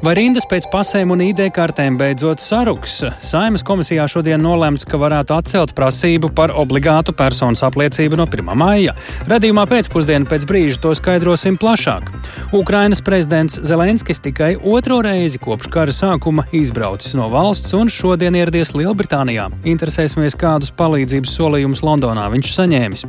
Vai rindas pēc pasēm un ID kartēm beidzot saruks? Saimas komisijā šodien nolēmts, ka varētu atcelt prasību par obligātu personas apliecību no 1. maija. Radījumā pēcpusdienā pēc brīža to skaidrosim plašāk. Ukrainas prezidents Zelenskis tikai otro reizi kopš kara sākuma izbraucis no valsts un šodien ieradies Lielbritānijā. Interesēsimies, kādus palīdzības solījumus Londonā viņš saņēmis.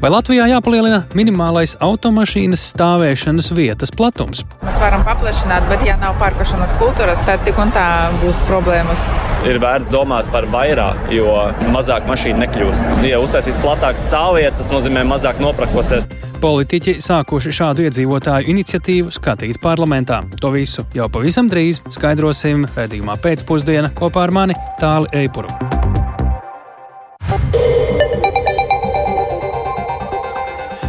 Vai Latvijā jāpalielina minimālais automašīnas stāvēšanas vietas platums? Mēs varam paplašināt, bet ja nav pārkošanas kultūras, tad tik un tā būs problēmas. Ir vērts domāt par vairāk, jo mazāk mašīnu nekļūst. Ja uztaisīs platākas stāvvietas, tas nozīmē mazāk noprakosies. Politiķi sākuši šādu iedzīvotāju iniciatīvu skatīt parlamentā. To visu jau pavisam drīz skaidrosim redzējumā pēcpusdienā kopā ar mani Tāli Eipuru.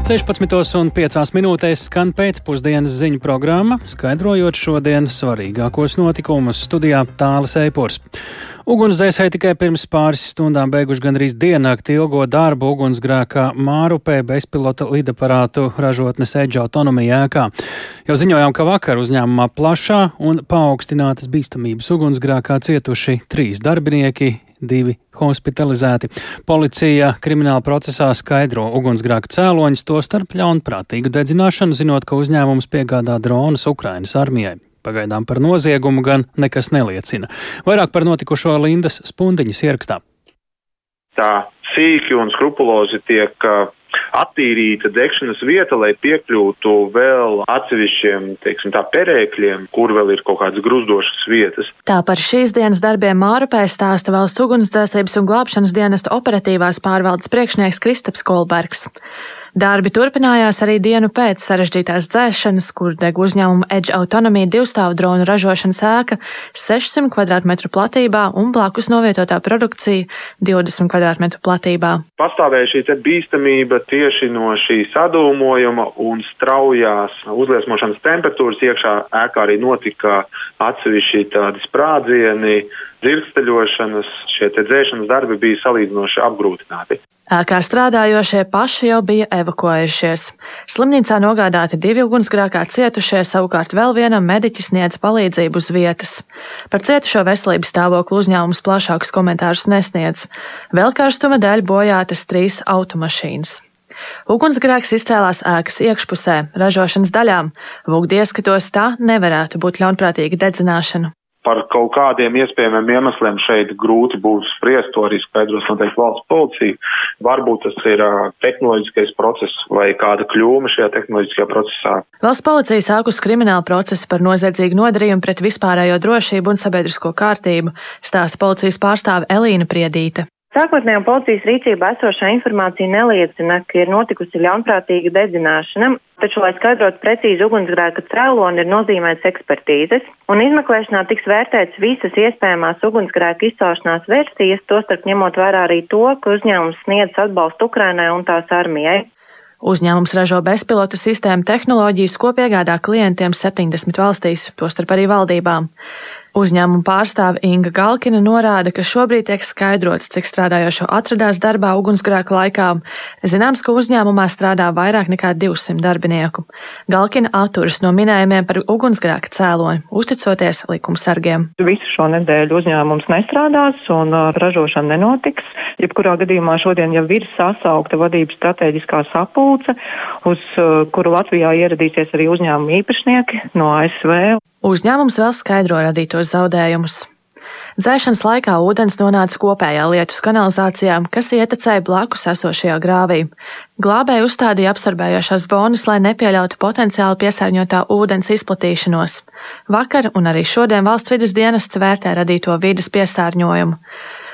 16,5 minūtēs skan pēcpusdienas ziņu programma, skaidrojot šodienas svarīgākos notikumus studijā Tāles Eipors. Ugunsdzēsēji tikai pirms pāris stundām beiguši gandrīz diennakti ilgo darbu ugunsgrēkā Mārupē bezpilota lidaparātu ražotnes Edge autonomija ēkā. Jau ziņojām, ka vakar uzņēmumā plašā un paaugstinātas bīstamības ugunsgrēkā cietuši trīs darbinieki, divi hospitalizēti. Policija krimināla procesā skaidro ugunsgrēka cēloņus, tostarp ļaunprātīgu dedzināšanu, zinot, ka uzņēmums piegādā dronus Ukrainas armijai. Pagaidām par noziegumu gan nekas neliecina. Vairāk par notikušo Lindas spundiņas ierakstā. Tā sīki un skrupulozi tiek attīrīta degšanas vieta, lai piekļūtu vēl atsevišķiem, teiksim tā, perēkļiem, kur vēl ir kaut kādas gruzdošas vietas. Tā par šīs dienas darbiem Mārupē stāsta valsts ugunsdzēsības un glābšanas dienesta operatīvās pārvaldes priekšnieks Kristaps Kolbergs. Darbi turpinājās arī dienu pēc sarežģītās dzēšanas, kur deg uzņēmuma Edge autonomija divstāvu dronu ražošanas ēka 600 km platībā un blakus novietotā produkcija 20 km platībā. Pastāvēja šī bīstamība tieši no šī sadūmojuma un straujās uzliesmošanas temperatūras iekšā ēkā arī notika atsevišķi tādi sprādzieni, dzirksteļošanas, šie dzēšanas darbi bija salīdzinoši apgrūtināti. Ēkā strādājošie paši jau bija evakuējušies. Slimnīcā nogādāti divi ugunsgrēkā cietušie, savukārt vēl vienam mediķis sniedz palīdzību uz vietas. Par cietušo veselības stāvokli uzņēmums plašākus komentārus nesniedz. Vēl karstuma dēļ bojātas trīs automašīnas. Ugunsgrēks izcēlās ēkas iekšpusē, ražošanas daļām. Vūgdi ieskatos tā nevarētu būt ļaunprātīga dedzināšana par kaut kādiem iespējamiem iemesliem šeit grūti būs spriest, to arī skaidros noteikti valsts policija. Varbūt tas ir uh, tehnoloģiskais process vai kāda kļūme šajā tehnoloģiskajā procesā. Valsts policija sākus kriminālu procesu par noziedzīgu nodarījumu pret vispārējo drošību un sabiedrisko kārtību, stāsta policijas pārstāve Elīna Priedīte. Sākotnējā policijas rīcībā esošā informācija neliecina, ka ir notikusi ļaunprātīga dedzināšana, taču, lai skaidrotu precīzi ugunsgrēka cēloni, ir nozīmēts ekspertīzes, un izmeklēšanā tiks vērtēts visas iespējamās ugunsgrēka izcelšanās versijas, tostarp ņemot vērā arī to, ka uzņēmums sniedz atbalstu Ukrainai un tās armijai. Uzņēmums ražo bezpilotu sistēmu tehnoloģijas, ko piegādā klientiem 70 valstīs, tostarp arī valdībām. Uzņēmuma pārstāve Inga Galkina norāda, ka šobrīd tiek skaidrots, cik strādājošo atradās darbā ugunsgrēka laikā. Zināms, ka uzņēmumā strādā vairāk nekā 200 darbinieku. Galkina atturas no minējumiem par ugunsgrēka cēloni, uzticoties likumsargiem. Visu šo nedēļu uzņēmums nestrādās un ražošana nenotiks. Jebkurā gadījumā šodien jau ir sasaukta vadības strateģiskā sapulce, uz kuru Latvijā ieradīsies arī uzņēmuma īpašnieki no ASV. Uzņēmums vēl skaidro radītos zaudējumus. Dzēšanas laikā ūdens nonāca kopējā lietus kanalizācijā, kas ietecēja blakus esošajā grāvī. Glābēji uzstādīja absorbējošās bonas, lai nepieļautu potenciāli piesārņotā ūdens izplatīšanos. Vakar un arī šodien valsts vidas dienests vērtē radīto vidas piesārņojumu.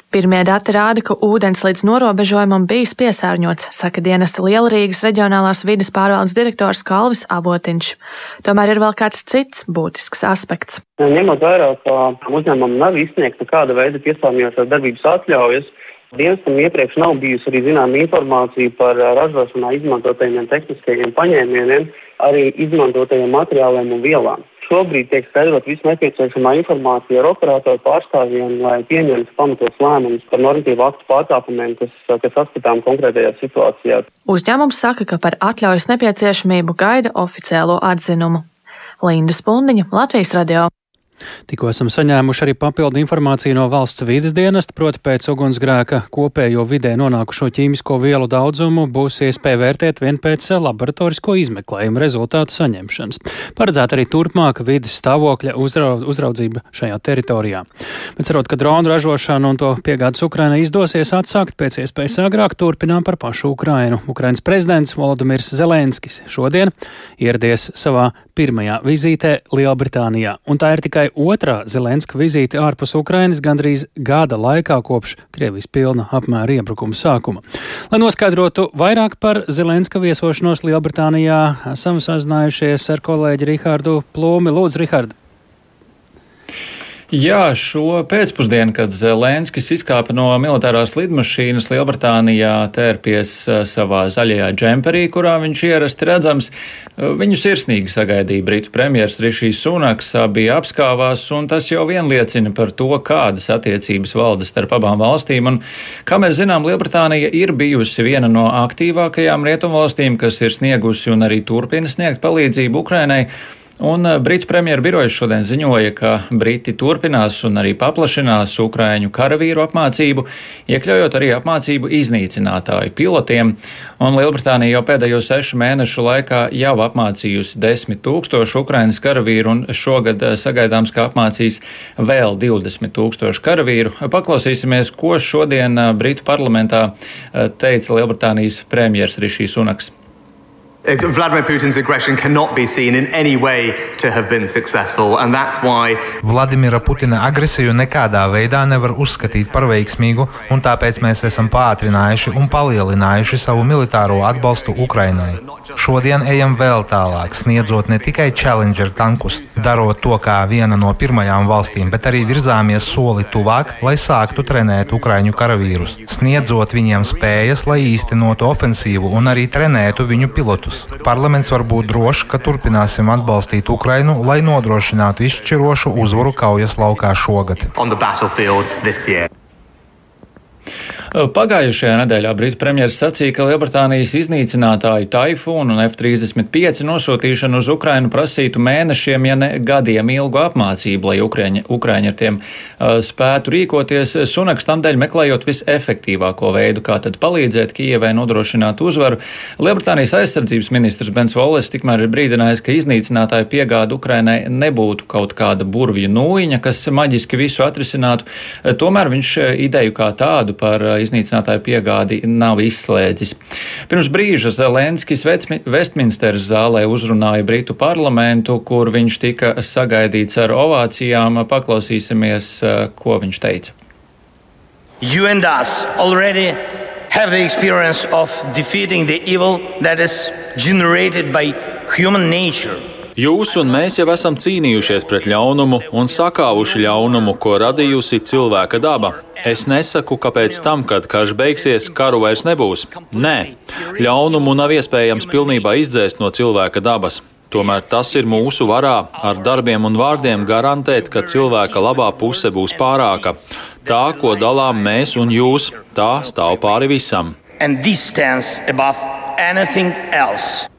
Pirmie dati rāda, ka ūdens līdz norobežojumam bijis piesārņots, saka dienesta Lielrīgas reģionālās vides pārvaldes direktors Kalvis Avotiņš. Tomēr ir vēl kāds cits būtisks aspekts. Ņemot vērā, ka uzņēmumam nav izsniegta kāda veida piesārņojošās darbības atļaujas, Dienestam iepriekš nav bijusi arī zināma informācija par ražošanā izmantotajiem tehniskajiem paņēmieniem, arī izmantotajiem materiāliem un vielām šobrīd tiek skaidrot visu nepieciešamā informācija ar operatoru pārstāvjiem, lai pieņemtu pamatos lēmumus par normatīvu aktu pārkāpumiem, kas, kas saskatām konkrētajā situācijā. Uzņēmums saka, ka par atļaujas nepieciešamību gaida oficiālo atzinumu. Linda Spundiņa, Latvijas radio. Tikko esam saņēmuši arī papildu informāciju no valsts vīdes dienesta, proti pēc ugunsgrēka kopējo vidē nonākušo ķīmisko vielu daudzumu būs iespēja vērtēt vien pēc laboratorisko izmeklējumu rezultātu saņemšanas. Paredzēta arī turpmāka vidas stāvokļa uzraudzība šajā teritorijā. Bet cerot, ka dronu ražošanu un to piegādes Ukrainai izdosies atsākt pēc iespējas agrāk, turpinām par pašu Ukrainu. Ukrainas prezidents Volodimirs Zelenskis šodien ieradies savā pirmajā vizītē Lielbritānijā, un tā ir tikai otrā Zelenska vizīte ārpus Ukrainas gandrīz gada laikā kopš Krievijas pilna apmēra iebrukuma sākuma. Lai noskaidrotu vairāk par Zelenska viesošanos Lielbritānijā, esam sazinājušies ar kolēģi Rihārdu Plūmi. Lūdzu, Rihārd! Jā, šo pēcpusdienu, kad Zelenskis izkāpa no militārās lidmašīnas Lielbritānijā, tērpies eh, savā zaļajā džemperī, kurā viņš ierasti redzams, eh, viņu sirsnīgi sagaidīja Britu premjers Rišijs Sunaks, abi apskāvās, un tas jau vien liecina par to, kādas attiecības valda starp abām valstīm. Un, kā mēs zinām, Lielbritānija ir bijusi viena no aktīvākajām rietumvalstīm, kas ir sniegusi un arī turpina sniegt palīdzību Ukrainai. Un eh, Britu premjeras birojas šodien ziņoja, ka Briti turpinās un arī paplašinās Ukraiņu karavīru apmācību, iekļaujot arī apmācību iznīcinātāju pilotiem. Un Lielbritānija jau pēdējo sešu mēnešu laikā jau apmācījusi desmit tūkstošu Ukraiņas karavīru, un šogad eh, sagaidāms, ka apmācīs vēl 20 tūkstošu karavīru. Paklausīsimies, ko šodien eh, Britu parlamentā teica Lielbritānijas premjeras Rišīs Unaks. Vladimir Putin's aggression cannot be seen in any way to have been successful, and that's why Vladimira Putina agresiju nekādā veidā nevar uzskatīt par veiksmīgu, un tāpēc mēs esam pātrinājuši un palielinājuši savu militāro atbalstu Ukrainai. Šodien ejam vēl tālāk, sniedzot ne tikai Challenger tankus, darot to kā viena no pirmajām valstīm, bet arī virzāmies soli tuvāk, lai sāktu trenēt Ukraiņu karavīrus, sniedzot viņiem spējas, lai īstenotu ofensīvu un arī trenētu viņu pilotus produktus. Parlaments var būt drošs, ka turpināsim atbalstīt Ukrainu, lai nodrošinātu izšķirošu uzvaru kaujas laukā šogad. Pagājušajā nedēļā Britu premjeras sacīja, ka Lielbritānijas iznīcinātāju taifūnu un F-35 nosūtīšanu uz Ukrainu prasītu mēnešiem, ja ne gadiem ilgu apmācību, lai Ukraiņi, Ukraiņi ar tiem uh, spētu rīkoties. Sunaks tam dēļ meklējot visefektīvāko veidu, kā tad palīdzēt Kijevai nodrošināt uzvaru. Lielbritānijas aizsardzības ministrs Bens Volles tikmēr ir brīdinājis, ka iznīcinātāju piegāda Ukrainai nebūtu kaut kāda burvju nūjiņa, kas maģiski visu atrisinātu. Tomēr viņš ideju kā tādu par iznīcinātāju piegādi nav izslēdzis. Pirms brīža Zelenskis Vestminsteras zālē uzrunāja Britu parlamentu, kur viņš tika sagaidīts ar ovācijām. Paklausīsimies, ko viņš teica. You and us already have the experience of defeating the evil that is generated by human nature. Jūs un mēs jau esam cīnījušies pret ļaunumu un sakāvuši ļaunumu, ko radījusi cilvēka daba. Es nesaku, ka pēc tam, kad karš beigsies, karu vairs nebūs. Nē, ļaunumu nav iespējams pilnībā izdzēst no cilvēka dabas. Tomēr tas ir mūsu varā ar darbiem un vārdiem garantēt, ka cilvēka labā puse būs pārāka. Tā, ko dalām mēs un jūs, tā stāv pāri visam. And this stands above anything else.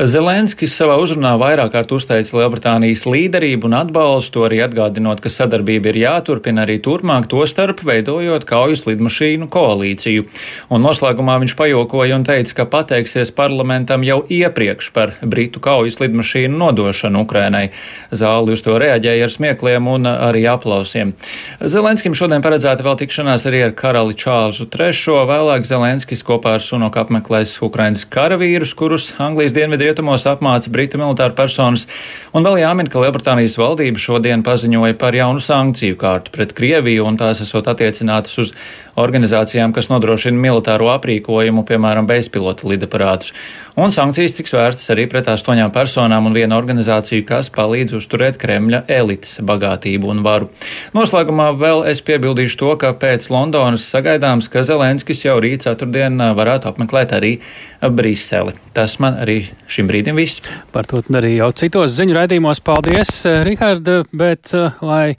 Zelenskis savā uzrunā vairāk kārt uzteica Lielbritānijas līderību un atbalstu, arī atgādinot, ka sadarbība ir jāturpina arī turpmāk, to starp veidojot kaujas lidmašīnu koalīciju. Un noslēgumā viņš pajokoja un teica, ka pateiksies parlamentam jau iepriekš par Britu kaujas lidmašīnu nodošanu Ukrainai. Zāli uz to reaģēja ar smiekliem un arī aplausiem. Zelenskim šodien paredzēta vēl tikšanās arī ar karali Čārlzu III. Vēlāk Zelenskis kopā ar Sunoku apmeklēs Ukrainas karavīrus, kurus Anglijas dienvidu rietumos apmāca britu militāru personas, un vēl jāmin, ka Lielbritānijas valdība šodien paziņoja par jaunu sankciju kārtu pret Krieviju, un tās esot attiecinātas uz organizācijām, kas nodrošina militāro aprīkojumu, piemēram, bezpilota lidaparātus. Un sankcijas tiks vērstas arī pret astoņām personām un vienu organizāciju, kas palīdz uzturēt Kremļa elites bagātību un varu. Noslēgumā vēl es piebildīšu to, ka pēc Londonas sagaidāms, ka Zelenskis jau rīt ceturtdien varētu apmeklēt arī Briseli. Tas man arī šim brīdim viss. Par to arī jau citos ziņu raidījumos paldies, Rihard, bet lai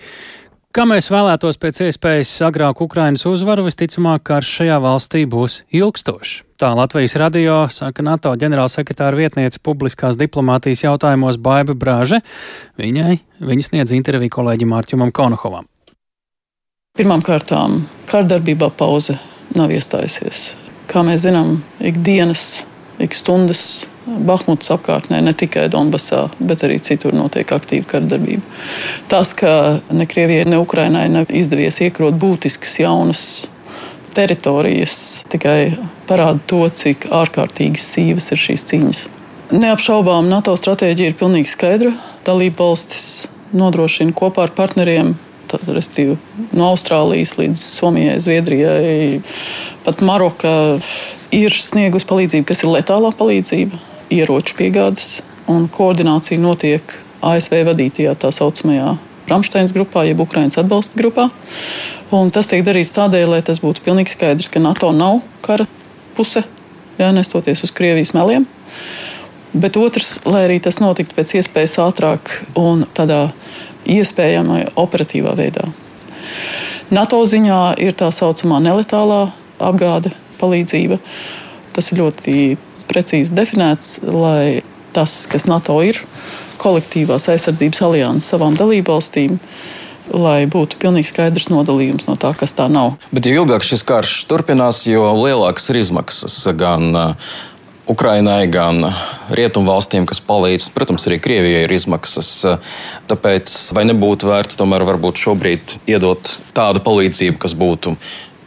Kā mēs vēlētos pēc iespējas agrāk Ukrainas uzvaru, visticamāk, karš šajā valstī būs ilgstošs. Tā Latvijas radio saka NATO ģenerālsekretāra vietniece publiskās diplomātijas jautājumos Baiba Brāže. Viņai viņa sniedz interviju kolēģim Mārķumam Konohovam. Pirmkārt, kārdarbībā pauze nav iestājusies. Kā mēs zinām, ikdienas, ik stundas Bahmutas apkārtnē, ne tikai Donbasā, bet arī citur notiek aktīva kardarbība. Tas, ka ne Krievijai, ne Ukrainai nav izdevies iekrot būtiskas jaunas teritorijas, tikai parāda to, cik ārkārtīgi sīvas ir šīs cīņas. Neapšaubām NATO stratēģija ir pilnīgi skaidra. Dalība valstis nodrošina kopā ar partneriem respektīvi, no Austrālijas līdz Somijai, Zviedrijai, pat Maroka ir sniegusi palīdzību, kas ir letālā palīdzība ieroču piegādes, un koordinācija notiek ASV vadītajā tā saucamajā Rāmsteins grupā, jeb Ukraiņas atbalsta grupā. Un tas tiek darīts tādēļ, lai tas būtu pilnīgi skaidrs, ka NATO nav kara puse, jā, nestoties uz Krievijas meliem. Bet otrs, lai arī tas notiktu pēc iespējas ātrāk un tādā iespējamā operatīvā veidā. NATO ziņā ir tā saucamā neletālā apgāde, palīdzība. Tas ir ļoti precīzi definēts, lai tas, kas NATO ir, kolektīvās aizsardzības alianses savām dalībvalstīm, lai būtu pilnīgi skaidrs nodalījums no tā, kas tā nav. Bet jo ilgāk šis karš turpinās, jo lielākas ir izmaksas gan uh, Ukrainai, gan rietumvalstīm, kas palīdz. Protams, arī Krievijai ir izmaksas. Tāpēc vai nebūtu vērts tomēr varbūt šobrīd iedot tādu palīdzību, kas būtu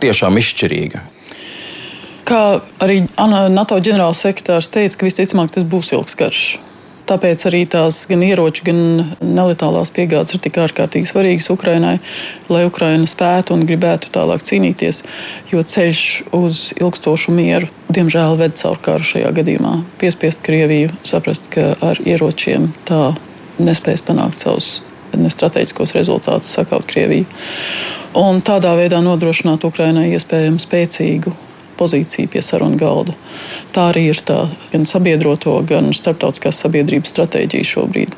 tiešām izšķirīga? Kā arī NATO ģenerālsekretārs teica, ka visticamāk tas būs ilgs karš. Tāpēc arī tās gan ieroči, gan neletālās piegādes ir tik ārkārtīgi svarīgas Ukrainai, lai Ukraina spētu un gribētu tālāk cīnīties. Jo ceļš uz ilgstošu mieru, diemžēl, ved caur karu šajā gadījumā. Piespiest Krieviju saprast, ka ar ieročiem tā nespēs panākt savus strateģiskos rezultātus, sakaut Krieviju. Un tādā veidā nodrošināt Ukrainai iespējami spēcīgu pozīciju pie sarunu galda. Tā arī ir tā gan sabiedroto, gan starptautiskās sabiedrības stratēģija šobrīd.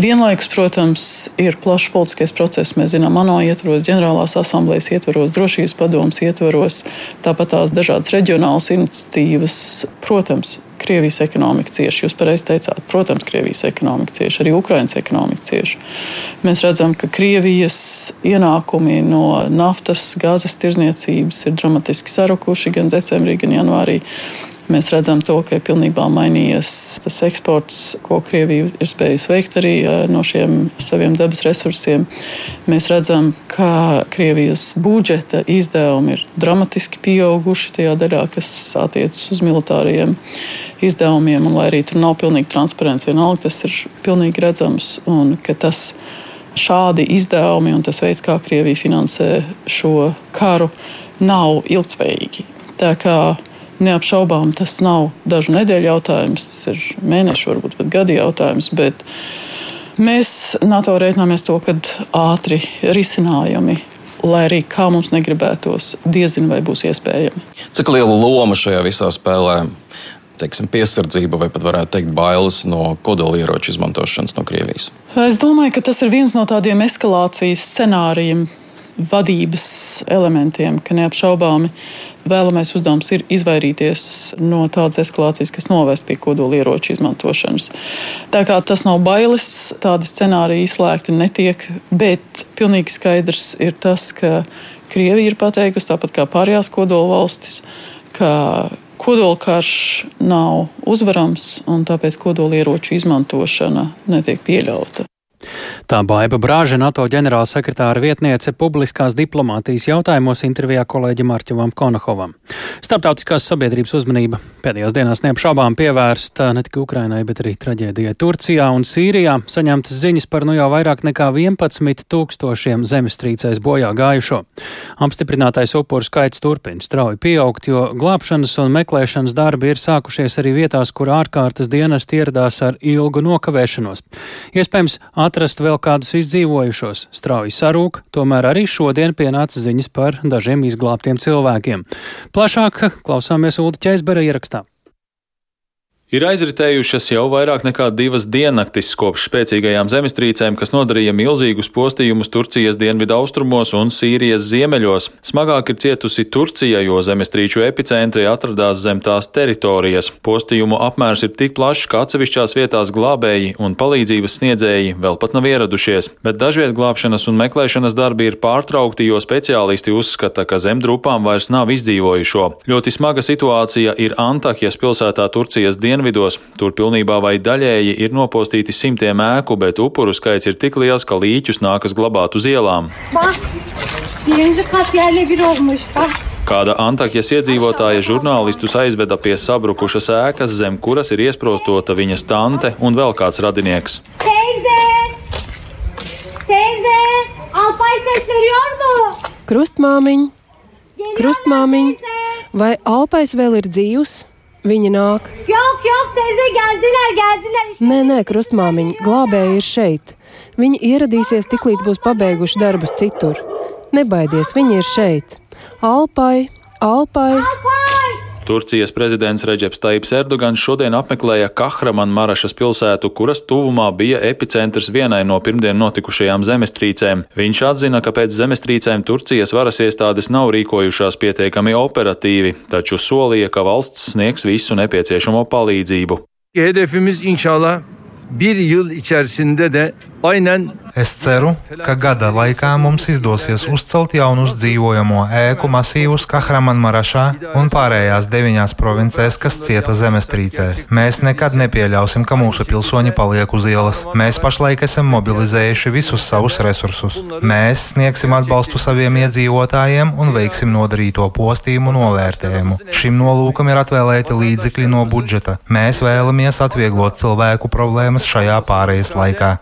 Vienlaikus, protams, ir plašs politiskais process. Mēs zinām, ANO ietvaros, ģenerālās asamblejas ietvaros, drošības padomus ietvaros, tāpat tās dažādas reģionālas iniciatīvas. Protams, Krievijas ekonomika cieši. Jūs pareizi teicāt, protams, Krievijas ekonomika cieši, arī Ukraiņas ekonomika cieši. Mēs redzam, ka Krievijas ienākumi no naftas, gāzes tirzniecības ir dramatiski sarukuši gan decembrī, gan janvārī. Mēs redzam, to, ka ir pilnībā mainījies tas eksports, ko Krievija ir spējusi veikt arī no šiem saviem dabas resursiem. Mēs redzam, ka Krievijas budžeta izdevumi ir dramatiski pieauguši tajā daļā, kas attiecas uz militāriem izdevumiem. Un, lai arī tur nav pilnīgi transparents, vienalga tas ir pilnīgi redzams. Un, tas šādi izdevumi un tas veids, kā Krievija finansē šo karu, nav ilgspējīgi. Tā kā Neapšaubām tas nav dažu nedēļu jautājums, tas ir mēnešu, varbūt pat gadu jautājums. Bet mēs NATO rēķināmies to, ka ātri risinājumi lai arī kā mums negribētos, diezin vai būs iespējami. Cik liela loma šajā visā spēlē? Teiksim, piesardzība vai pat varētu teikt bailes no kodolieroču izmantošanas no Krievijas? Es domāju, ka tas ir viens no tādiem eskalācijas scenārijiem, vadības elementiem, ka neapšaubāmi vēlamais uzdevums ir izvairīties no tādas eskalācijas, kas novest pie kodolieroču izmantošanas. Tā kā tas nav bailes, tādi scenāriji izslēgti netiek, bet pilnīgi skaidrs ir tas, ka Krievija ir pateikusi, tāpat kā pārējās kodolvalstis, ka kodolkarš nav uzvarams un tāpēc kodolieroču izmantošana netiek pieļauta. Tā Baiba Brāža, NATO ģenerālsekretāra vietniece publiskās diplomātijas jautājumos intervijā kolēģim Arķevam Konahovam. Starptautiskās sabiedrības uzmanība pēdējās dienās neapšaubām pievērsta ne tikai Ukrainai, bet arī traģēdijai Turcijā un Sīrijā. Saņemtas ziņas par nu jau vairāk nekā 11 tūkstošiem zemestrīcēs bojā gājušo. Apstiprinātais upuru skaits turpina strauji pieaugt, jo glābšanas un meklēšanas darbi ir sākušies arī vietās, kur ārkārtas dienas ieradās ar ilgu nokavēšanos. Iespējams, atrast vēl kādus izdzīvojušos. Strauji sarūk, tomēr arī šodien pienāca ziņas par dažiem izglābtiem cilvēkiem. Plašāk klausāmies Ulda Čeizbera ierakstā. Ir aizritējušas jau vairāk nekā divas diennaktis kopš spēcīgajām zemestrīcēm, kas nodarīja milzīgus postījumus Turcijas dienvidu austrumos un Sīrijas ziemeļos. Smagāk ir cietusi Turcija, jo zemestrīču epicentri atradās zem tās teritorijas. Postījumu apmērs ir tik plašs, ka atsevišķās vietās glābēji un palīdzības sniedzēji vēl pat nav ieradušies, bet dažviet glābšanas un meklēšanas darbi ir pārtraukti, jo speciālisti uzskata, ka zemdrupām vairs nav izdzīvojušo. Ļoti smaga situācija ir Antakjas pilsētā Turcijas dienvidu dienvidos. Tur pilnībā vai daļēji ir nopostīti simtiem ēku, bet upuru skaits ir tik liels, ka līķus nākas glabāt uz ielām. Kāda Antakjas iedzīvotāja žurnālistus aizveda pie sabrukušas ēkas, zem kuras ir iesprostota viņas tante un vēl kāds radinieks. Teyze! Teyze! Alpay ses veriyor mu? Krustmāmiņ, krustmāmiņ, vai Alpais vēl ir dzīvs? Viņa nāk. Yok, yok, teyze, geldiler, geldiler. Nē, nē, krustmāmiņa, glābēji ir šeit. Viņi ieradīsies tiklīdz būs pabeiguši darbus citur. Nebaidies, viņi ir šeit. Alpai, Alpai! Alpai! Turcijas prezidents Reģeps Taips Erdogans šodien apmeklēja Kahraman Marašas pilsētu, kuras tuvumā bija epicentrs vienai no pirmdien notikušajām zemestrīcēm. Viņš atzina, ka pēc zemestrīcēm Turcijas varas iestādes nav rīkojušās pietiekami operatīvi, taču solīja, ka valsts sniegs visu nepieciešamo palīdzību. Hedefimiz inşallah bir yıl içerisinde de Es ceru, ka gada laikā mums izdosies uzcelt jaunus dzīvojamo ēku masīvus Kahramanmarašā un pārējās deviņās provincēs, kas cieta zemestrīcēs. Mēs nekad nepieļausim, ka mūsu pilsoņi paliek uz ielas. Mēs pašlaik esam mobilizējuši visus savus resursus. Mēs sniegsim atbalstu saviem iedzīvotājiem un veiksim nodarīto postījumu novērtējumu. Šim nolūkam ir atvēlēti līdzekļi no budžeta. Mēs vēlamies atvieglot cilvēku problēmas šajā pārejas laikā.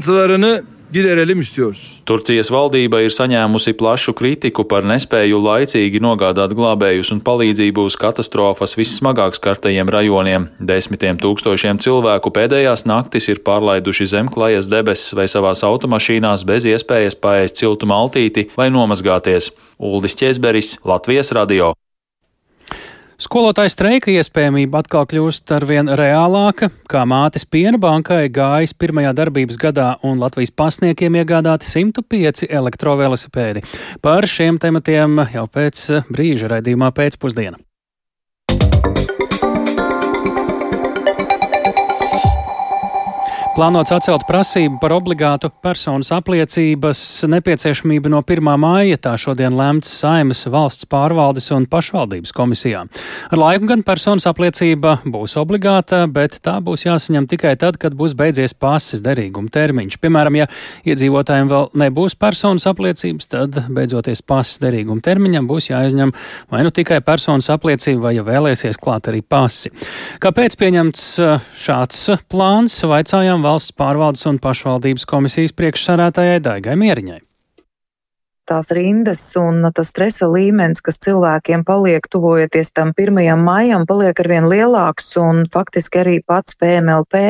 Sıkıntılarını giderelim istiyoruz. Turcijas valdība ir saņēmusi plašu kritiku par nespēju laicīgi nogādāt glābējus un palīdzību uz katastrofas vissmagāk skartajiem rajoniem. Desmitiem tūkstošiem cilvēku pēdējās naktis ir pārlaiduši zem klajas debesis vai savās automašīnās bez iespējas paēst siltu maltīti vai nomazgāties. Uldis Česberis, Latvijas radio. Skolotāja streika iespējamība atkal kļūst arvien reālāka, kā mātes piena bankai gājas pirmajā darbības gadā un Latvijas pasniekiem iegādāti 105 elektrovelosipēdi. Par šiem tematiem jau pēc brīža raidījumā pēcpusdienā. Plānots atcelt prasību par obligātu personas apliecības nepieciešamību no 1. māja, tā šodien lemts Saimas valsts pārvaldes un pašvaldības komisijā. Ar laiku gan personas apliecība būs obligāta, bet tā būs jāsaņem tikai tad, kad būs beidzies pases derīguma termiņš. Piemēram, ja iedzīvotājiem vēl nebūs personas apliecības, tad beidzoties pases derīguma termiņam būs jāizņem vai nu tikai personas apliecība, vai ja vēlēsies klāt arī pasi. Kāpēc pieņemts šāds plāns? Vaicājām valsts pārvaldes un pašvaldības komisijas priekšsarētājai Daigai Mieriņai tās rindas un tas stresa līmenis, kas cilvēkiem paliek tuvojoties tam 1. maijam, paliek arvien lielāks un faktiski arī pats PMLP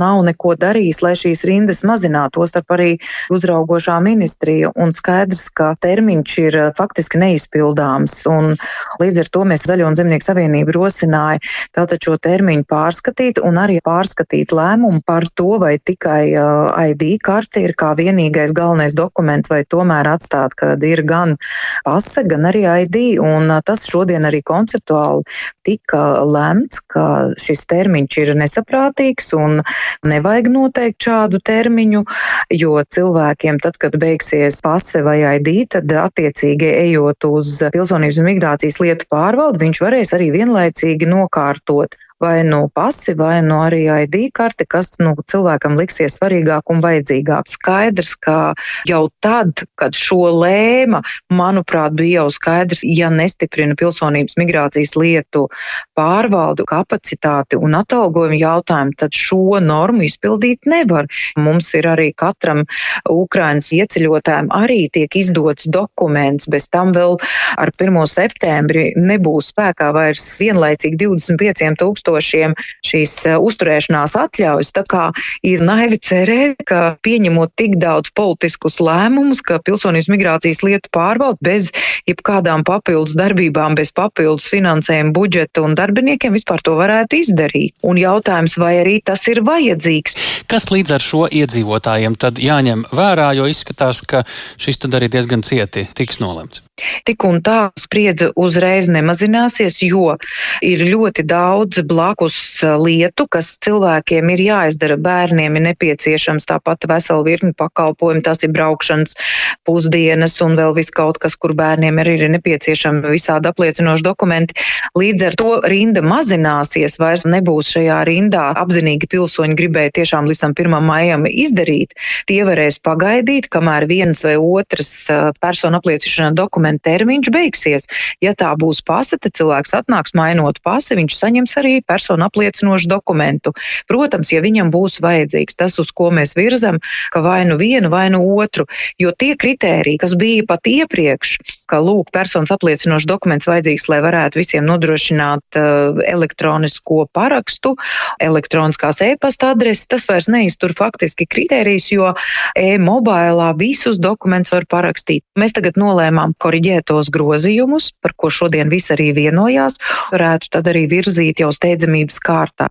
nav neko darījis, lai šīs rindas mazinātu, starp arī uzraugošā ministrija un skaidrs, ka termiņš ir faktiski neizpildāms un līdz ar to mēs Zaļo un Zemnieku savienību rosināja tātad šo termiņu pārskatīt un arī pārskatīt lēmumu par to, vai tikai uh, ID karte ir kā vienīgais galvenais dokuments vai tomēr atstāt atklāt, ka ir gan pase, gan arī ID, un tas šodien arī konceptuāli tika lemts, ka šis termiņš ir nesaprātīgs un nevajag noteikt šādu termiņu, jo cilvēkiem tad, kad beigsies pase vai ID, tad attiecīgi ejot uz pilsonības un migrācijas lietu pārvaldu, viņš varēs arī vienlaicīgi nokārtot vai nu pasi, vai nu arī ID karte, kas nu, cilvēkam liksies svarīgāk un vajadzīgāk. Skaidrs, ka jau tad, kad šo lēma, manuprāt, bija jau skaidrs, ja nestiprina pilsonības migrācijas lietu pārvaldu kapacitāti un atalgojumu jautājumu, tad šo normu izpildīt nevar. Mums ir arī katram Ukrainas ieceļotājiem arī tiek izdots dokuments, bez tam vēl ar 1. septembri nebūs spēkā vairs vienlaicīgi 25 tūkstoši esošiem šīs uzturēšanās atļaujas. Tā kā ir naivi cerēt, ka pieņemot tik daudz politiskus lēmumus, ka pilsonības migrācijas lietu pārvalda bez jebkādām papildus darbībām, bez papildus finansējuma budžeta un darbiniekiem vispār to varētu izdarīt. Un jautājums, vai arī tas ir vajadzīgs. Kas līdz ar šo iedzīvotājiem tad jāņem vērā, jo izskatās, ka šis tad arī diezgan cieti tiks nolemts? Tik un tā spriedze uzreiz nemazināsies, jo ir ļoti daudz blakus lietu, kas cilvēkiem ir jāizdara. Bērniem ir nepieciešams tāpat vesela virkni pakalpojumu, tās ir braukšanas, pusdienas un vēl viss kaut kas, kur bērniem arī ir nepieciešami visādi apliecinoši dokumenti. Līdz ar to rinda mazināsies, vairs nebūs šajā rindā apzinīgi pilsoņi gribēja tiešām līdz 1. maijam izdarīt. Tie varēs pagaidīt, kamēr viens vai otrs personu apliecināšana dokumenta termiņš beigsies. Ja tā būs pase, tad cilvēks atnāks mainot pasi, viņš saņems arī personu apliecinošu dokumentu. Protams, ja viņam būs vajadzīgs tas, uz ko mēs virzam, ka vai nu vienu, vai nu otru, jo tie kritēriji, kas bija pat iepriekš, ka lūk, personas apliecinošs dokuments vajadzīgs, lai varētu visiem nodrošināt uh, elektronisko parakstu, elektroniskās e-pasta adreses, tas vairs neiztur faktiski kritērijus, jo e-mobilā visus dokumentus var parakstīt. Mēs tagad nolēmām koriģētos grozījumus, par ko šodien visi arī vienojās, varētu tad arī virzīt jau steidzamības kārtā.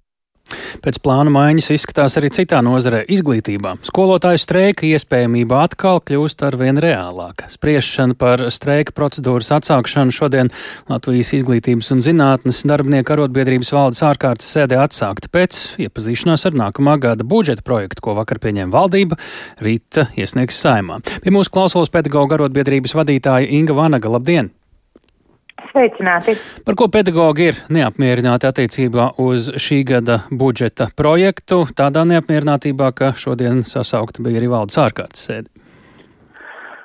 Pēc plāna maiņas izskatās arī citā nozarē - izglītībā. Skolotāju streika iespējamība atkal kļūst ar vien reālāka. Spriešana par streika procedūras atsākšanu šodien Latvijas izglītības un zinātnes darbinieku arotbiedrības valdes ārkārtas sēdē atsākta pēc iepazīšanās ar nākamā gada budžeta projektu, ko vakar pieņēma valdība, rīta iesniegs saimā. Pie mūsu klausulas pedagoģa arotbiedrības vadītāja Inga Vanaga. Labdien! Sveicināti! Par ko pedagogi ir neapmierināti attiecībā uz šī gada budžeta projektu? Tādā neapmierinātībā, ka šodien sasaukta bija arī valdes ārkārtas sēde.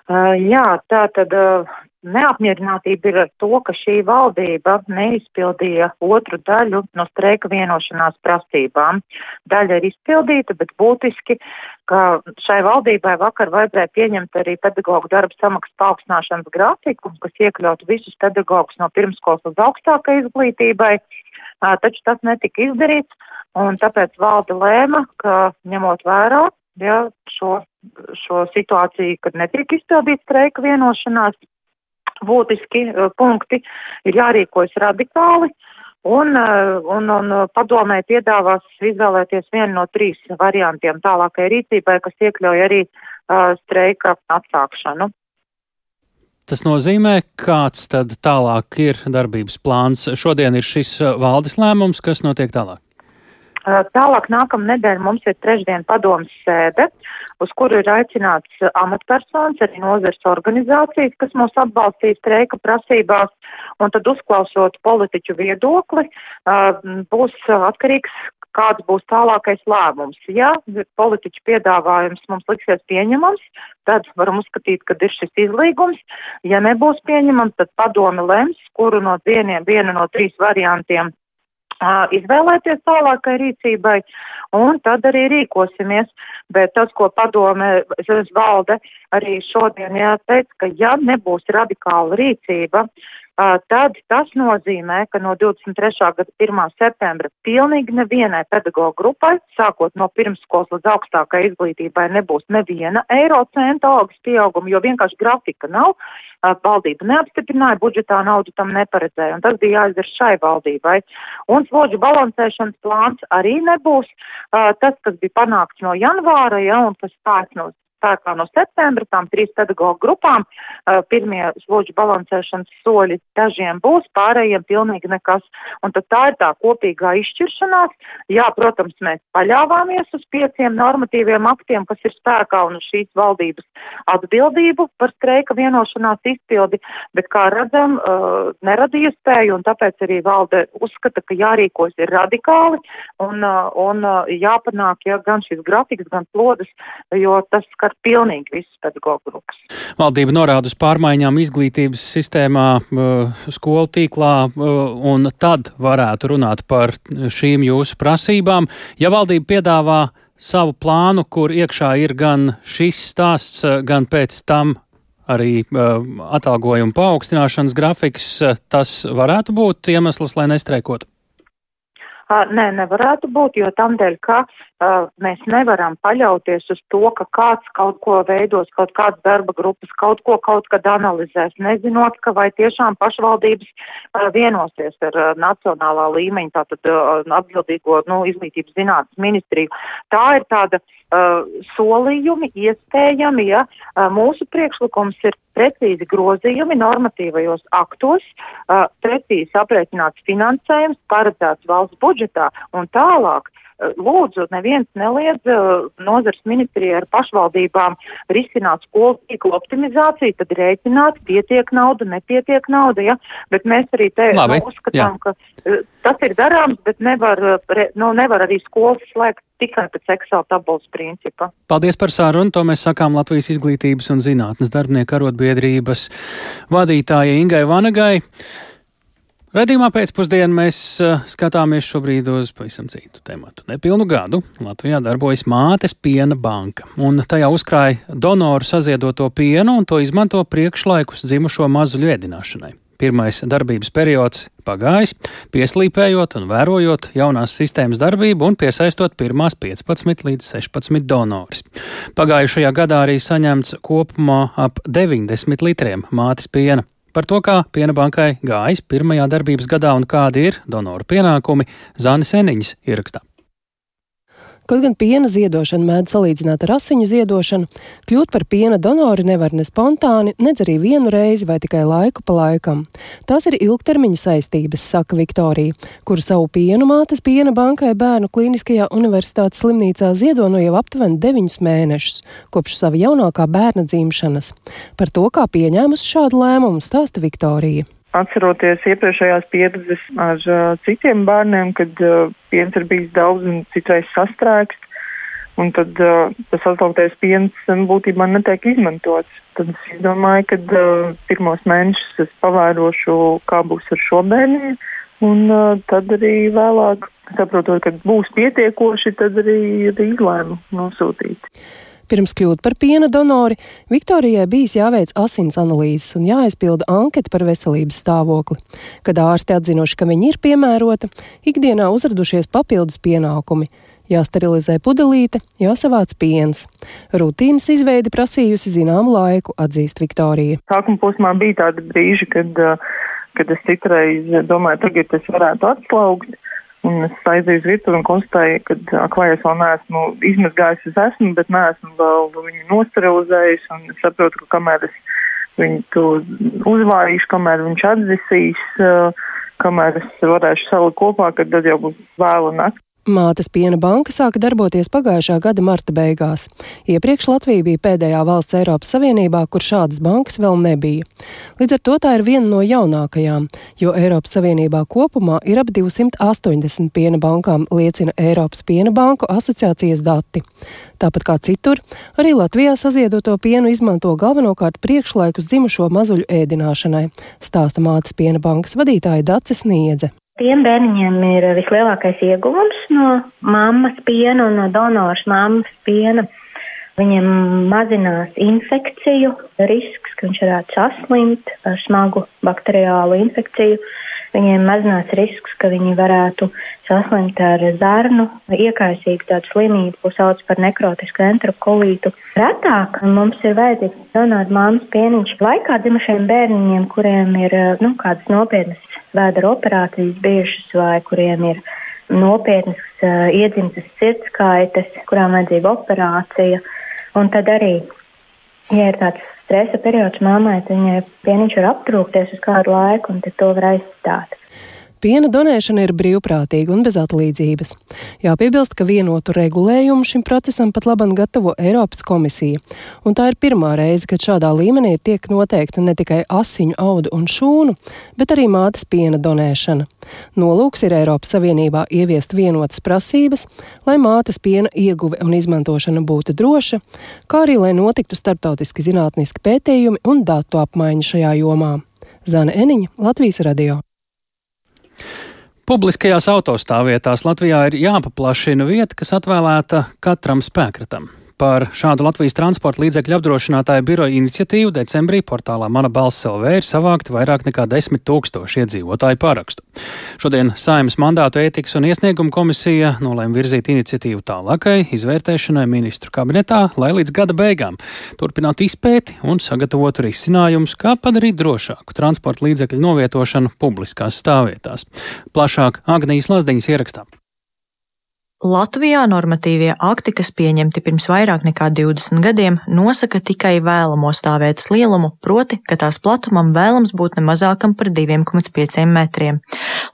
Uh, jā, tā tad uh, neapmierinātība ir ar to, ka šī valdība neizpildīja otru daļu no streika vienošanās prasībām. Daļa ir izpildīta, bet būtiski ka šai valdībai vakar vajadzēja pieņemt arī pedagoģu darba samaksas paaugstināšanas grafiku, kas iekļautu visus pedagogus no pirmskolas līdz augstākai izglītībai, taču tas netika izdarīts, un tāpēc valde lēma, ka ņemot vērā ja, šo, šo situāciju, kad netiek izpildīts streika vienošanās, būtiski punkti ir jārīkojas radikāli. Uh, Un, eh, un, un padomē piedāvās izvēlēties vienu no trīs variantiem tālākai rīcībai, kas iekļauj arī uh, streika atsākšanu. Tas nozīmē, kāds tad tālāk ir darbības plāns. Šodien ir šis eh, valdes lēmums, kas notiek tālāk. Tālāk nākamā nedēļa mums ir trešdien padomas sēde, uz kuru ir aicināts amatpersonas, arī nozars organizācijas, kas mūs atbalstīs streika prasībās, un tad uzklausot politiķu viedokli, būs atkarīgs, kāds būs tālākais lēmums. Ja politiķu piedāvājums mums liksies pieņemams, tad varam uzskatīt, ka ir šis izlīgums. Ja nebūs pieņemams, tad padome lems, kuru no vieniem, vienu no trīs variantiem izvēlēties tālākai rīcībai, un tad arī rīkosimies. Bet tas, ko padome, valde arī šodien jāteic, ka ja nebūs radikāla rīcība, tad tas nozīmē, ka no 23. gada 1. septembra pilnīgi nevienai pedagoģu grupai, sākot no pirmskolas līdz augstākai izglītībai, nebūs neviena eiro centa algas pieauguma, jo vienkārši grafika nav. Valdība neapstiprināja, budžetā naudu tam neparedzēja, un tas bija jāizdara šai valdībai. Un slodžu balansēšanas plāns arī nebūs. Tas, kas bija panākts no janvāra, ja, un kas stāsts no spēkā no septembra, tām trīs pedagoģu grupām. Pirmie slodžu balansēšanas soļi dažiem būs, pārējiem pilnīgi nekas. Un tad tā ir tā kopīgā izšķiršanās. Jā, protams, mēs paļāvāmies uz pieciem normatīviem aktiem, kas ir spēkā un uz šīs valdības atbildību par streika vienošanās izpildi, bet, kā redzam, nerada iespēju un tāpēc arī valde uzskata, ka jārīkos ir radikāli un, un jāpanāk ja, gan šis grafiks, gan slodas, jo tas skar pilnīgi visas pedagoģu grupas. Valdība norāda uz pārmaiņām izglītības sistēmā, skolu tīklā, un tad varētu runāt par šīm jūsu prasībām. Ja valdība piedāvā savu plānu, kur iekšā ir gan šis stāsts, gan pēc tam arī atalgojuma paaugstināšanas grafiks, tas varētu būt iemesls, lai nestreikotu. Nē, nevarētu būt, jo tamdēļ, ka uh, mēs nevaram paļauties uz to, ka kāds kaut ko veidos, kaut kāds darba grupas, kaut ko kaut kad analizēs, nezinot, ka vai tiešām pašvaldības vienosies ar nacionālā līmeņa, tātad atbildīgo, nu, izglītības zinātnes ministriju. Tā ir tāda solījumi iespējami, ja mūsu priekšlikums ir precīzi grozījumi normatīvajos aktos, uh, precīzi aprēķināts finansējums, paredzēts valsts budžetā un tālāk. Lūdzu, neviens neliedz nozars ministrija ar pašvaldībām risināt skolu tīklu optimizāciju, tad rēķināt, pietiek nauda, nepietiek nauda, ja? bet mēs arī te Labi, nu, uzskatām, jā. ka tas ir darāms, bet nevar, nu, nevar arī skolas slēgt tikai pēc Excel tabulas principa. Paldies par sarunu. To mēs sakām Latvijas izglītības un zinātnes darbinieku arotbiedrības vadītājai Ingai Vanagai. Radījumā pēcpusdienā mēs uh, skatāmies šobrīd uz pavisam citu tematu. Nepilnu gadu Latvijā darbojas Mātes piena banka, un tajā uzkrāja donoru saziedoto pienu un to izmanto priekšlaikus dzimušo mazuļu ēdināšanai. Pirmais darbības periods pagājis, pieslīpējot un vērojot jaunās sistēmas darbību un piesaistot pirmās 15 līdz 16 donorus. Pagājušajā gadā arī saņemts kopumā ap 90 litriem mātes piena. Par to, kā piena bankai gājis pirmajā darbības gadā un kādi ir donoru pienākumi, Zānis Eniņš ierakstā. Kaut gan piena ziedošana mēdz salīdzināt ar asiņu ziedošanu, kļūt par piena donoru nevar ne spontāni, nedz arī vienu reizi vai tikai laiku pa laikam. Tās ir ilgtermiņa saistības, saka Viktorija, kuru savu pienu mātes piena bankai bērnu klīniskajā universitātes slimnīcā ziedo no jau aptuveni deviņus mēnešus, kopš sava jaunākā bērna dzimšanas. Par to, kā pieņēmusi šādu lēmumu, stāsta Viktorija atceroties iepriekšējās pieredzes ar uh, citiem bērniem, kad uh, piens ir bijis daudz un citreiz sastrēgts, un tad uh, tas atlauktais piens būtībā netiek izmantots. Tad es domāju, ka uh, pirmos mēnešus es pavērošu, kā būs ar šo bērnu, un uh, tad arī vēlāk, saprotot, ka būs pietiekoši, tad arī izlēmu nosūtīt. Pirms kļūt par piena donori, Viktorijai bijis jāveic asins analīzes un jāaizpilda anketa par veselības stāvokli. Kad ārsti atzinuši, ka viņa ir piemērota, ikdienā uzradušies papildus pienākumi. Jāsterilizē pudelīte, jāsavāc piens. Rutīnas izveide prasījusi zināmu laiku, atzīst Viktorija. Sākuma posmā bija tādi brīži, kad, kad es citreiz domāju, tagad es varētu atslaugt. Un es aizēju uz virtuvi un konstatēju, ka klāj es vēl neesmu izmazgājis, es esmu, bet neesmu vēl viņu nosterilizējis. Un es saprotu, ka kamēr es viņu to uzvārīšu, kamēr viņš atdzisīs, kamēr es varēšu salikt kopā, kad tad jau būs vēla nakts. Mātes piena banka sāka darboties pagājušā gada marta beigās. Iepriekš Latvija bija pēdējā valsts Eiropas Savienībā, kur šādas bankas vēl nebija. Līdz ar to tā ir viena no jaunākajām, jo Eiropas Savienībā kopumā ir ap 280 piena bankām, liecina Eiropas piena banku asociācijas dati. Tāpat kā citur, arī Latvijā saziedoto pienu izmanto galvenokārt priekšlaikus dzimušo mazuļu ēdināšanai, stāsta mātes piena bankas vadītāja Dace Sniedze. Tiem bērniņiem ir vislielākais ieguvums no mammas piena un no donoras mammas piena. Viņiem mazinās infekciju risks, ka viņš varētu saslimt ar smagu bakteriālu infekciju. Viņiem mazinās risks, ka viņi varētu saslimt ar zarnu, iekaisīgu tādu slimību, ko sauc par nekrotisku enterokolītu. Retāk mums ir vajadzīgs donēt māmas pieniņš laikā dzimušiem bērniņiem, kuriem ir nu, kādas nopietnas vēdera operācijas bijušas vai kuriem ir nopietnas uh, iedzimtas sirdskaites, kurām vajadzīga operācija. Un tad arī, ja ir tāds stresa periods mammai, tad viņai pieniņš var aptrūkties uz kādu laiku, un to var aizstāt. Piena donēšana ir brīvprātīga un bez atlīdzības. Jāpiebilst, ka vienotu regulējumu šim procesam pat labam gatavo Eiropas komisija, un tā ir pirmā reize, kad šādā līmenī tiek noteikta ne tikai asiņu, audu un šūnu, bet arī mātes piena donēšana. Nolūks ir Eiropas Savienībā ieviest vienotas prasības, lai mātes piena ieguve un izmantošana būtu droša, kā arī lai notiktu starptautiski zinātniski pētījumi un datu apmaiņa šajā jomā. Zana Eniņa, Latvijas radio. Publiskajās autostāvvietās Latvijā ir jāpaplašina vieta, kas atvēlēta katram spēkratam. Par šādu Latvijas transporta līdzekļu apdrošinātāju biroja iniciatīvu decembrī portālā Mana balss LV ir savākti vairāk nekā 10 tūkstoši iedzīvotāju pārakstu. Šodien Saimas mandātu ētikas un iesniegumu komisija nolēma virzīt iniciatīvu tālākai izvērtēšanai ministru kabinetā, lai līdz gada beigām turpinātu izpēti un sagatavotu risinājumus, kā padarīt drošāku transporta līdzekļu novietošanu publiskās stāvvietās. Plašāk Agnijas Lazdiņas ierakstā. Latvijā normatīvie akti, kas pieņemti pirms vairāk nekā 20 gadiem, nosaka tikai vēlamo stāvvietas lielumu, proti, ka tās platumam vēlams būt ne mazākam par 2,5 metriem.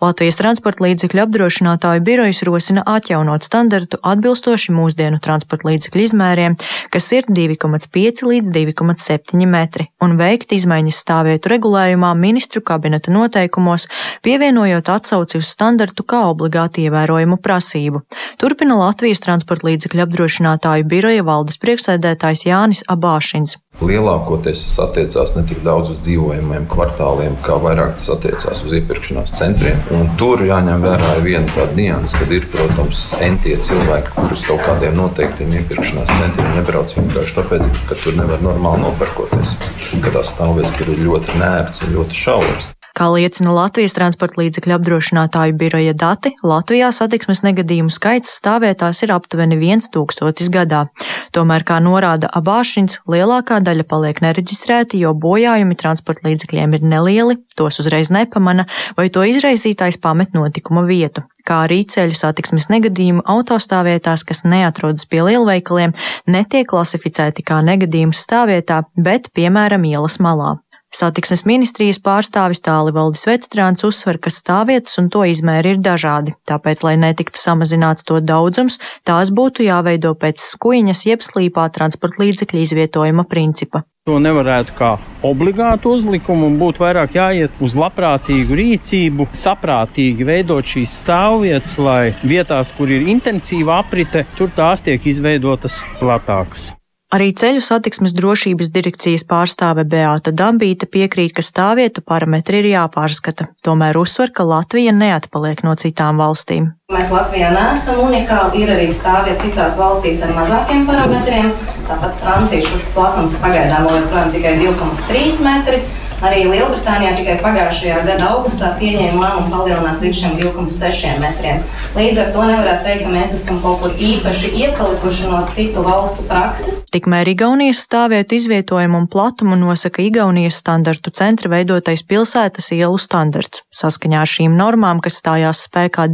Latvijas transporta līdzekļu apdrošinātāju birojas rosina atjaunot standartu atbilstoši mūsdienu transporta līdzekļu izmēriem, kas ir 2,5 līdz 2,7 metri, un veikt izmaiņas stāvvietu regulējumā ministru kabineta noteikumos, pievienojot atsauci uz standartu kā obligāti ievērojumu prasību. Turpina Latvijas transporta līdzekļu apdrošinātāju biroja valdes priekšsēdētājs Jānis Abāšins. Lielākoties tas attiecās ne tik daudz uz dzīvojamiem kvartāliem, kā vairāk tas attiecās uz iepirkšanās centriem. Un tur jāņem vērā viena tāda nianses, kad ir, protams, entie cilvēki, kurus kaut kādiem noteiktiem iepirkšanās centriem nebrauc vienkārši tāpēc, ka tur nevar normāli nopirkoties. Ka tās stāvvietas tur ir ļoti nērts un ļoti šauras. Kā liecina Latvijas transporta līdzekļu apdrošinātāju biroja dati, Latvijā satiksmes negadījumu skaits stāvvietās ir aptuveni 1000 gadā. Tomēr, kā norāda Abāšins, lielākā daļa paliek nereģistrēti, jo bojājumi transporta līdzekļiem ir nelieli, tos uzreiz nepamana, vai to izraisītājs pamet notikuma vietu kā arī ceļu satiksmes negadījumu autostāvvietās, kas neatrodas pie lielveikaliem, netiek klasificēti kā negadījums stāvvietā, bet, piemēram, ielas malā. Satiksmes ministrijas pārstāvis Tālivaldis Vecstrāns uzsver, ka stāvvietas un to izmēri ir dažādi, tāpēc, lai netiktu samazināts to daudzums, tās būtu jāveido pēc skuiņas jeb slīpā transporta līdzekļa izvietojuma principa. To nevarētu kā obligātu uzlikumu, būtu vairāk jāiet uz labprātīgu rīcību, saprātīgi veidot šīs stāvvietas, lai vietās, kur ir intensīva aprite, tur tās tiek izveidotas platākas. Arī ceļu satiksmes drošības direkcijas pārstāve Beāta Dambīta piekrīt, ka stāvvietu parametri ir jāpārskata, tomēr uzsver, ka Latvija neatpaliek no citām valstīm. Mēs Latvijā neesam unikāli, ir arī stāvvietas citās valstīs ar mazākiem parametriem, tāpat Francija šurš platums pagaidām vēl joprojām tikai 2,3 metri. Arī Lielbritānijā tikai pagājušajā gada augustā pieņēma lēmumu palielināt līdz šiem 2,6 metriem. Līdz ar to nevarētu teikt, ka mēs esam kaut kur īpaši iepalikuši no citu valstu prakses. Tikmēr Igaunijas stāvvietu izvietojumu un platumu nosaka Igaunijas standartu centra veidotais pilsētas ielu standarts. Saskaņā ar šīm normām, kas stājās spēkā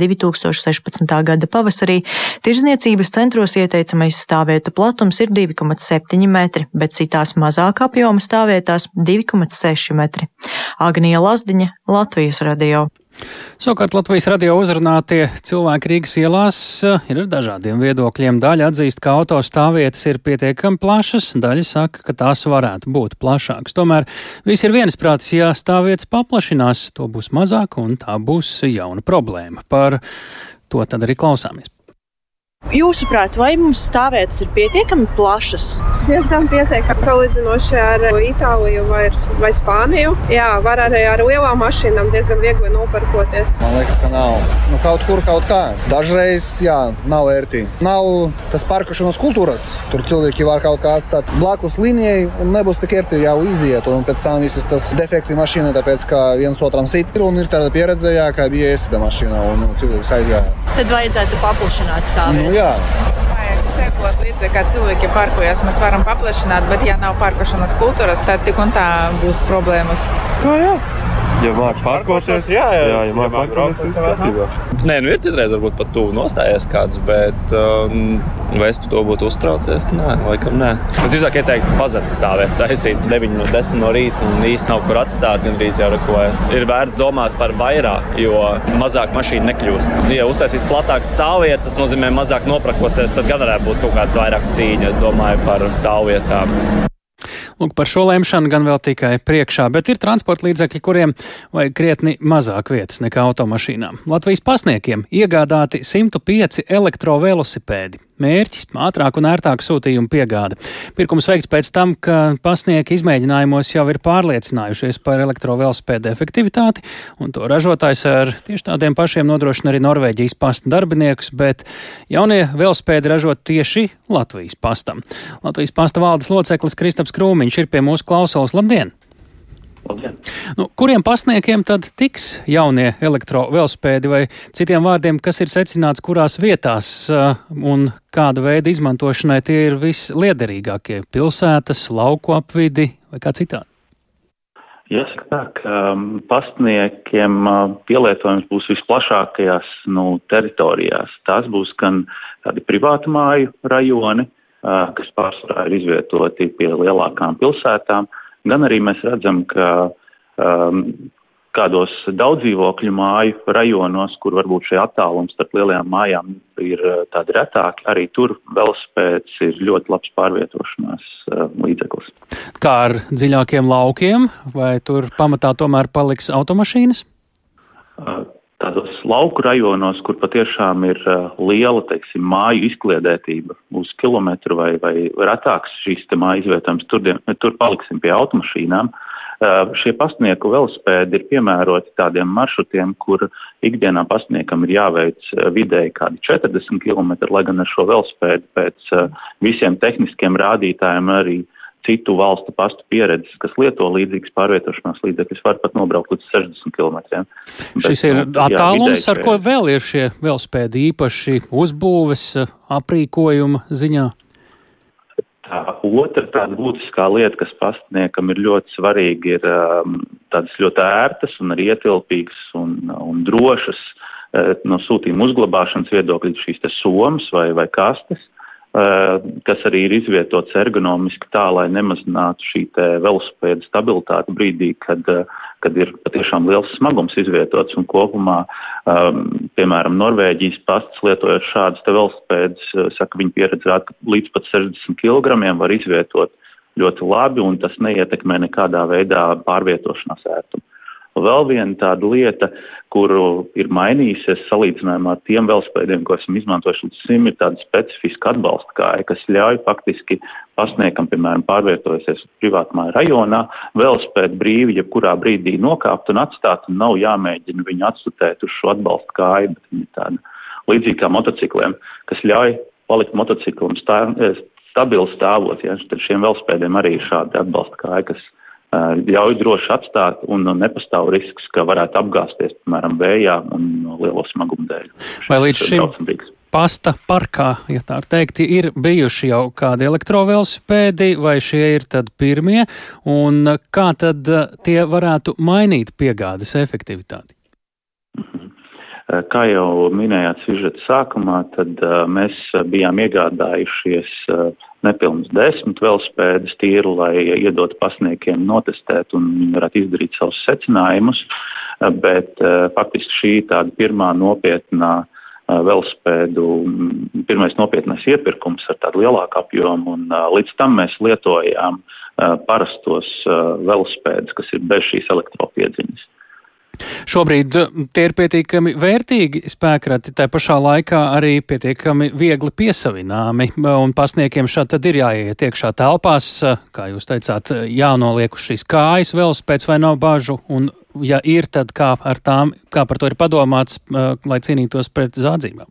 2016. gada pavasarī, tirzniecības centros ieteicamais stāvvietu platums ir 2,7 metri, bet citās mazāk apjoma stāvvietās 2,6 metri. Agnija Lazdiņa, Latvijas radio. Savukārt Latvijas radio uzrunātie cilvēki Rīgas ielās eh, ir ar dažādiem viedokļiem. Daļa atzīst, ka autostāvvietas ir pietiekami plašas, daļa saka, ka tās varētu būt plašākas. Tomēr viss ir viensprāts, ja stāvvietas paplašinās, to būs mazāk un tā būs jauna problēma. Par to tad arī klausāmies. Jūsuprāt, vai mums stāvvietas ir pietiekami plašas? Diezgan pietiekami salīdzinoši ar Itāliju vai, vai Spāniju. Jā, var arī ar lielām mašīnām diezgan viegli nopirkoties. Man liekas, ka nav. Nu, kaut kur kaut kā. Dažreiz, jā, nav ērti. Nav tas parkošanas kultūras. Tur cilvēki var kaut kā atstāt blakus līnijai un nebūs tik ērti jau iziet. Un pēc tam visas tas defekti mašīna, tāpēc ka viens otram sit. Un ir tāda pieredze, jā, ka bija iesita mašīna un cilvēks aizgāja. Tad vajadzētu paplašināt stāvvietas. Nu, jā. Vajag sekot līdzi, kā cilvēki parkojas. Mēs varam paplašināt, bet ja nav parkošanas kultūras, tad tik un tā būs problēmas. Kā jā? Ja mākslinieks parkoties, jā, jā, jā, ja mākslinieks parkoties, tas ir kārtībā. Nē, nu ir citreiz varbūt pat tuvu nostājies kāds, bet um, vai es par to būtu uztraucies? Nē, laikam nē. Es drīzāk ieteiktu pazemes stāvēt, taisīt 9 no 10 no rīta un īsti nav kur atstāt, gandrīz jau rekojas. Ir vērts domāt par vairāk, jo mazāk mašīna nekļūst. Ja uztaisīs platākas stāvvietas, tas nozīmē mazāk noprakosies, tad gan varētu būt kaut kāds vairāk cīņa, es domāju, par stāvvietām. Lūk, par šo lemšanu gan vēl tikai priekšā, bet ir transporta līdzekļi, kuriem vajag krietni mazāk vietas nekā automašīnām. Latvijas pasniekiem iegādāti 105 elektrovelosipēdi. Mērķis - ātrāk un ērtāk sūtījumu piegāde. Pirkums veikts pēc tam, ka pasnieki izmēģinājumos jau ir pārliecinājušies par elektrovelospēdu efektivitāti, un to ražotājs ar tieši tādiem pašiem nodrošina arī Norvēģijas pasta darbiniekus, bet jaunie velospēdi ražot tieši Latvijas pastam. Latvijas pasta valdes loceklis Kristaps Krūmiņš ir pie mūsu klausulas. Labdien! Nu, kuriem pasniekiem tad tiks jaunie elektrovelospēdi vai citiem vārdiem, kas ir secināts, kurās vietās uh, un kāda veida izmantošanai tie ir visliederīgākie - pilsētas, lauku apvidi vai kā citādi? Jāsaka tā, ka pastniekiem uh, pielietojums būs visplašākajās nu, teritorijās. Tās būs gan tādi privātu māju rajoni, uh, kas pārsvarā ir izvietoti pie lielākām pilsētām, gan arī mēs redzam, ka um, kādos daudzdzīvokļu māju rajonos, kur varbūt šie attālums starp lielajām mājām ir uh, tādi retāki, arī tur velospēds ir ļoti labs pārvietošanās uh, līdzeklis. Kā ar dziļākiem laukiem, vai tur pamatā tomēr paliks automašīnas? Uh, tādos lauku rajonos, kur patiešām ir uh, liela, teiksim, māju izkliedētība uz kilometru vai, vai retāks šīs te māju izvietojums, tur, tur paliksim pie automašīnām. Uh, šie pasnieku velospēdi ir piemēroti tādiem maršrutiem, kur ikdienā pasniekam ir jāveic uh, vidēji kādi 40 km, lai gan ar šo velospēdu pēc uh, visiem tehniskiem rādītājiem arī uh, citu valstu pastu pieredzes, kas lieto līdzīgas pārvietošanās līdzekļus, var pat nobraukt līdz 60 km. Šis ir nu, attālums, ar ko vēl ir šie velospēdi īpaši uzbūves, aprīkojuma ziņā? Tā otra tāda būtiskā lieta, kas pastniekam ir ļoti svarīga, ir um, tādas ļoti ērtas un arī ietilpīgas un, un drošas uh, no sūtījuma uzglabāšanas viedokļa šīs te somas vai, vai kastes. Eh, kas arī ir izvietots ergonomiski tā, lai nemazinātu šī velospēda stabilitāti brīdī, kad, eh, kad ir patiešām liels smagums izvietots un kopumā, um, piemēram, Norvēģijas pasts lietojot šādas velospēdas, eh, saka, viņa pieredze rāda, ka līdz pat 60 kg var izvietot ļoti labi un tas neietekmē nekādā veidā pārvietošanās ērtumu. Vēl viena tāda lieta, kuru ir mainījusies salīdzinājumā ar tiem velospēdiem, ko esam izmantojuši līdz šim, ir tāda specifiska atbalsta kāja, kas ļauj faktiski pasniegam, piemēram, pārvietojusies privātmāja rajonā, velospēdu brīvi, jebkurā brīdī nokāpt un atstāt, un nav jāmēģina viņu atstutēt uz šo atbalsta kāju, bet viņi tāda līdzīga kā motocikliem, kas ļauj palikt motociklam stā, stabili stāvot. Ja? Tad šiem velospēdiem arī ir šāda atbalsta kāja, kas ļauj droši atstāt un nepastāv risks, ka varētu apgāzties, piemēram, vējā un lielo smagumu dēļ. Vai līdz šim pasta parkā, ja tā teikt, ir bijuši jau kādi elektrovelosipēdi, vai šie ir tad pirmie, un kā tad tie varētu mainīt piegādes efektivitāti? Mhm. Kā jau minējāt sižeta sākumā, tad uh, mēs bijām iegādājušies uh, nepilnas desmit velospēdas tīru, lai iedot pasniekiem notestēt un viņi varētu izdarīt savus secinājumus, bet eh, faktiski šī tāda pirmā nopietnā eh, velospēdu, pirmais nopietnais iepirkums ar tādu lielāku apjomu, un eh, līdz tam mēs lietojām parastos velospēdus, kas ir bez šīs elektropiedziņas. Šobrīd eh, tie ir pietiekami vērtīgi spēkrati, tā pašā laikā arī pietiekami viegli piesavināmi, un pasniekiem šādi tad ir jāiet iekšā telpās, eh, kā jūs teicāt, jānoliek uz šīs kājas velospēds vai nav bažu, un ja ir, tad kā ar tām, kā par to ir padomāts, eh, lai cīnītos pret zādzībām?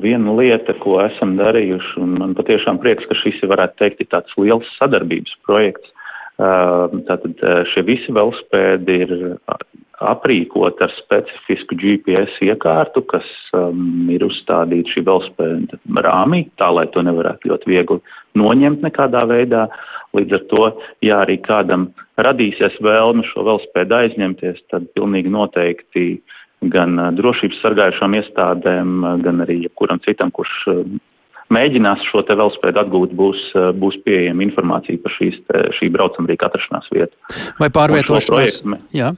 Viena lieta, ko esam darījuši, un man patiešām prieks, ka šis ir, varētu teikt, tāds liels sadarbības projekts, Tātad šie visi velospēdi ir aprīkot ar specifisku GPS iekārtu, kas um, ir uzstādīta šī velospēda rāmī, tā lai to nevarētu ļoti viegli noņemt nekādā veidā. Līdz ar to, ja arī kādam radīsies vēlme šo velospēdu aizņemties, tad pilnīgi noteikti gan drošības sargājušām iestādēm, gan arī jebkuram citam, kurš mēģinās šo te velospēdu atgūt, būs, eh, būs pieejama informācija par šīs, šī braucamrīka atrašanās vietu. Vai pārvietošanās? Jā.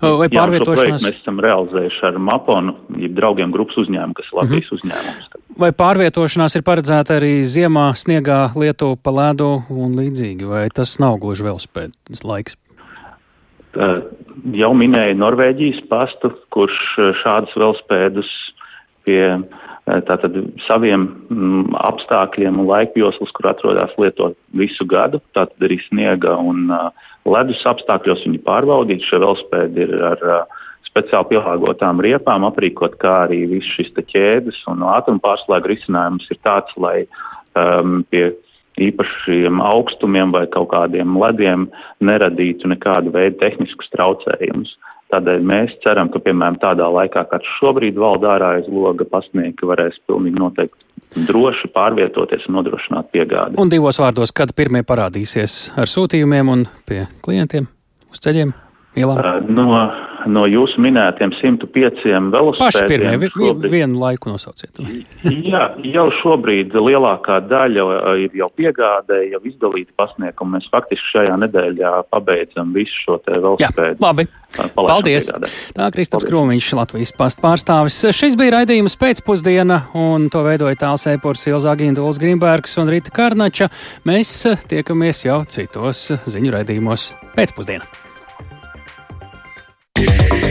Vai pārvietošanās? Jā, mēs esam realizējuši ar Maponu, jeb draugiem grupas uzņēmumu, kas ir Latvijas mm -hmm. uzņēmums. Vai pārvietošanās ir paredzēta arī ziemā, sniegā, lietu pa ledu un līdzīgi, vai tas nav gluži velospēdas laiks? Uh, jau minēja Norvēģijas pastu, kurš šādas velospēdus pie tātad saviem mm, apstākļiem un laikjoslas, kur atrodas lietot visu gadu, tātad arī sniega un uh, ledus apstākļos viņi pārbaudīt. Šie velospēdi ir ar uh, speciāli pielāgotām riepām aprīkot, kā arī viss šis ķēdes un ātruma pārslēgu risinājums ir tāds, lai um, pie īpašiem augstumiem vai kaut kādiem lediem neradītu nekādu veidu tehniskus traucējumus. Tādēļ mēs ceram, ka, piemēram, tādā laikā, kad šobrīd valda ārā aiz loga, pasniegi varēs pilnīgi noteikti droši pārvietoties un nodrošināt piegādi. Un divos vārdos, kad pirmie parādīsies ar sūtījumiem un pie klientiem uz ceļiem? Ielām? Uh, no no jūsu minētiem 105 velosipēdiem. Paši pirmie, vienu laiku nosauciet. jā, jau šobrīd lielākā daļa ir jau piegādē, jau izdalīta pasnieguma. Mēs faktiski šajā nedēļā pabeidzam visu šo te velosipēdu. Jā, labi. Paldies! Piegādē. Tā Kristaps Krūmiņš, Latvijas pastu pārstāvis. Šis bija raidījums pēcpusdiena, un to veidoja tāls ēpors Ilzā Ginduls Grimbergs un Rita Karnača. Mēs tiekamies jau citos ziņu raidījumos pēcpusdienā. Yeah.